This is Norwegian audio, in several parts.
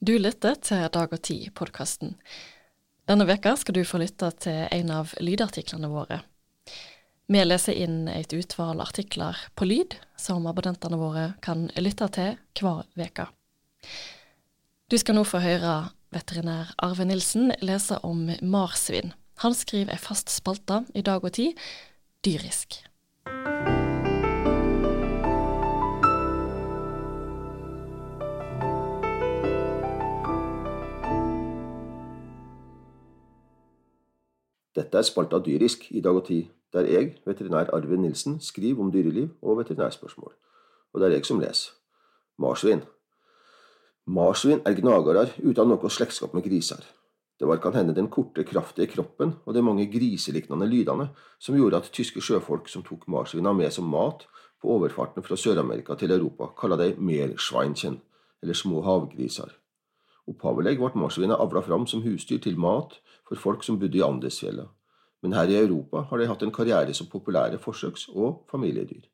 Du lytter til Dag og Tid-podkasten. Denne veka skal du få lytte til en av lydartiklene våre. Vi leser inn et utvalg artikler på lyd som abonnentene våre kan lytte til hver veke. Du skal nå få høre veterinær Arve Nilsen lese om marsvin. Han skriver ei fast spalte i Dag og Tid, dyrisk. Dette er spalta Dyrisk i Dag og Tid, der jeg, veterinær Arve Nilsen, skriver om dyreliv og veterinærspørsmål. Og det er jeg som leser. Marsvin. Marsvin er gnagere uten noe slektskap med griser. Det var kan hende den korte, kraftige kroppen og de mange griseliknende lydene som gjorde at tyske sjøfolk som tok marsvina med som mat på overfarten fra Sør-Amerika til Europa, kalte de Meerschweinchen, eller små havgriser. Opphavlig ble marsvina avla fram som husdyr til mat for folk som bodde i Andesfjella, men her i Europa har de hatt en karriere som populære forsøks- og familiedyr.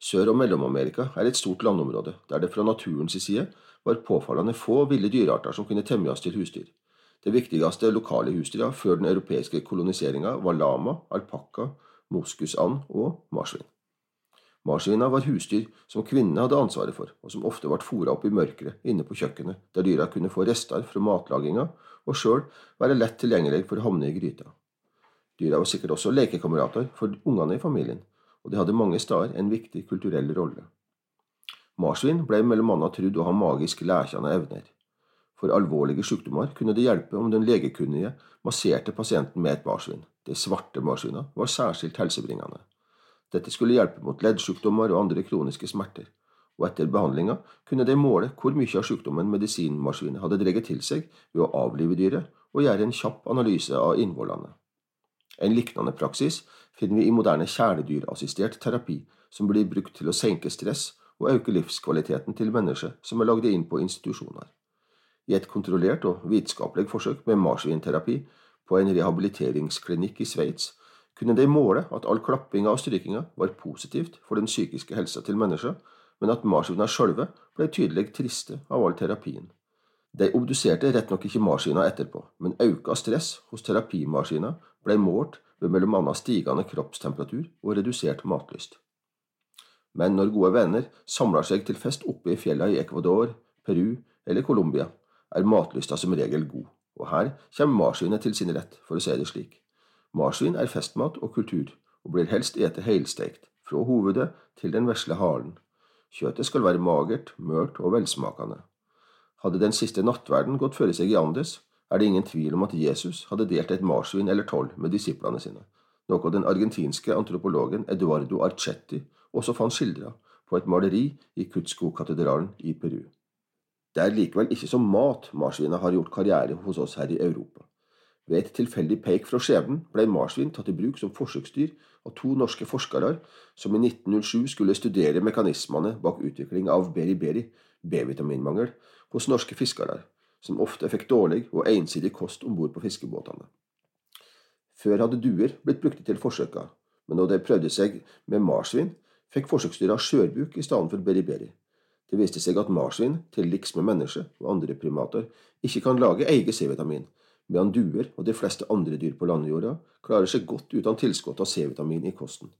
Sør- og Mellom-Amerika er et stort landområde der det fra naturens side var påfallende få ville dyrearter som kunne temmes til husdyr. Det viktigste lokale husdyra før den europeiske koloniseringa var lama, alpakka, moskusand og marsvin. Marsvina var husdyr som kvinnene hadde ansvaret for, og som ofte ble fôra opp i mørket inne på kjøkkenet, der dyra kunne få rester fra matlaginga og sjøl være lett tilgjengelig for å havne i gryta. Dyra var sikkert også lekekamerater for ungene i familien, og de hadde mange steder en viktig kulturell rolle. Marsvin ble mellom annet trudd å ha magisk lekende evner. For alvorlige sykdommer kunne det hjelpe om den legekunnige masserte pasienten med et marsvin. De svarte marsvina var særskilt helsebringende. Dette skulle hjelpe mot leddsykdommer og andre kroniske smerter, og etter behandlinga kunne de måle hvor mye av sykdommen medisinmarsvinet hadde dreget til seg ved å avlive dyret og gjøre en kjapp analyse av innvollene. En lignende praksis finner vi i moderne kjæledyrassistert terapi, som blir brukt til å senke stress og øke livskvaliteten til mennesker som er lagd inn på institusjoner. I et kontrollert og vitenskapelig forsøk med marsvinterapi på en rehabiliteringsklinikk i Sveits kunne de måle at all klappinga og strykinga var positivt for den psykiske helsa til mennesker, men at marsvina sjølve ble tydelig triste av all terapien. De obduserte rett nok ikke marsvina etterpå, men auka stress hos terapimaskina ble målt ved annet stigende kroppstemperatur og redusert matlyst. Men når gode venner samler seg til fest oppe i fjella i Ecuador, Peru eller Colombia, er matlysta som regel god, og her kommer marsvinet til sin rett, for å si det slik. Marsvin er festmat og kultur, og blir helst ete helstekt, fra hovedet til den vesle halen. Kjøttet skal være magert, mørt og velsmakende. Hadde den siste nattverden gått føre seg i Andes, er det ingen tvil om at Jesus hadde delt et marsvin eller tolv med disiplene sine, noe den argentinske antropologen Eduardo Archetti også fant skildra på et maleri i Cuzco-katedralen i Peru. Det er likevel ikke som mat marsvinet har gjort karriere hos oss her i Europa. Ved et tilfeldig peik fra skjebnen ble marsvin tatt i bruk som forsøksdyr av to norske forskere som i 1907 skulle studere mekanismene bak utvikling av beriberi, B-vitaminmangel, hos norske fiskere, som ofte fikk dårlig og ensidig kost om bord på fiskebåtene. Før hadde duer blitt brukt til forsøka, men da de prøvde seg med marsvin, fikk forsøksdyra skjørbuk i stedet for beriberi. Det viste seg at marsvin, til liks med mennesker og andre primater, ikke kan lage eget C-vitamin, medan duer og de fleste andre dyr på landjorda klarer seg godt uten tilskudd av C-vitamin i kosten.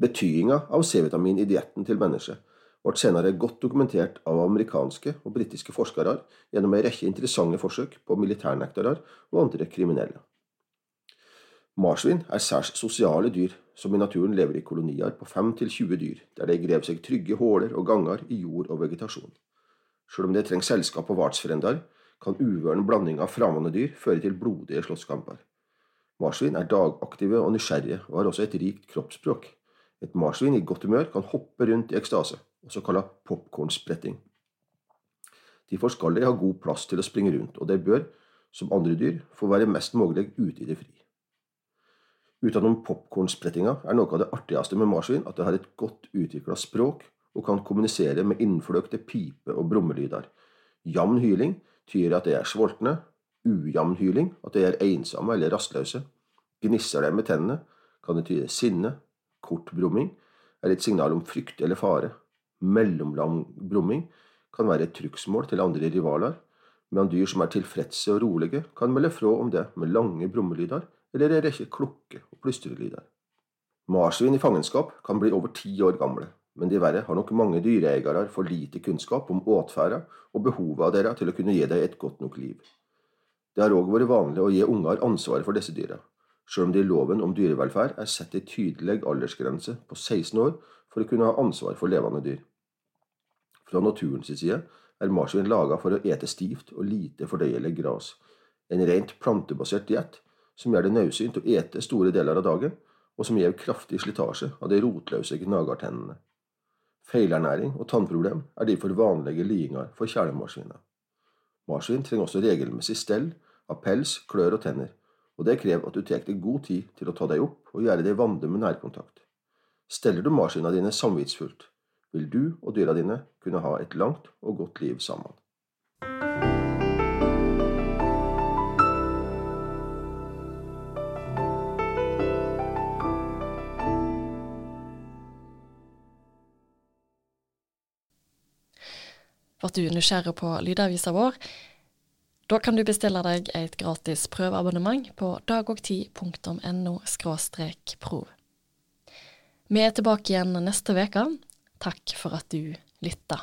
Betydninga av C-vitamin i dietten til mennesket ble senere godt dokumentert av amerikanske og britiske forskere gjennom en rekke interessante forsøk på militærnektere og andre kriminelle. Marsvin er særs sosiale dyr som i naturen lever i kolonier på 5–20 dyr, der de grev seg trygge huler og ganger i jord og vegetasjon. Selv om de trenger selskap og artsfrender, kan uvøren blanding av fremmede dyr føre til blodige slåsskamper. Marsvin er dagaktive og nysgjerrige, og har også et rikt kroppsspråk. Et marsvin i godt humør kan hoppe rundt i ekstase, også kalla popkornspretting. De forskallige har ha god plass til å springe rundt, og de bør, som andre dyr, få være mest mulig ute i det fri. Utenom popkornsprettinga er noe av det artigste med marsvin at det har et godt utvikla språk og kan kommunisere med innfløkte pipe- og brummelyder. Jevn hyling tyder at de er sultne, ujevn hyling, at de er ensomme eller rastløse. Gnisser de med tennene, kan det tyde sinne. Kort brumming er et signal om frykt eller fare. Mellomlang brumming kan være et trusselmål til andre rivaler, medan dyr som er tilfredse og rolige, kan melde fra om det med lange brummelyder eller en rekke klukke- og plystrelyder. Marsvin i fangenskap kan bli over ti år gamle, men diverre har nok mange dyreeiere for lite kunnskap om åtferda og behovet av dere til å kunne gi dem et godt nok liv. Det har òg vært vanlig å gi unger ansvaret for disse dyra, sjøl om det i loven om dyrevelferd er satt ei tydelig aldersgrense på 16 år for å kunne ha ansvar for levende dyr. Fra naturens side er marsvin laga for å ete stivt og lite fordøyelig gras, en rent plantebasert diett som gjør det naudsynt å ete store deler av dagen, og som gir kraftig slitasje av de rotløse gnagertennene. Feilernæring og tannproblem er derfor vanlige lidinger for kjælemarsvina. Marsvin trenger også regelmessig stell av pels, klør og tenner, og det krever at du tar deg god tid til å ta deg opp og gjøre deg vande med nærkontakt. Steller du marsvina dine samvittsfullt, vil du og dyra dine kunne ha et langt og godt liv sammen. Ble du nysgjerrig på lydavisa vår? Da kan du bestille deg et gratis prøveabonnement på dagogtid.no prov. Vi er tilbake igjen neste uke. Takk for at du lytta.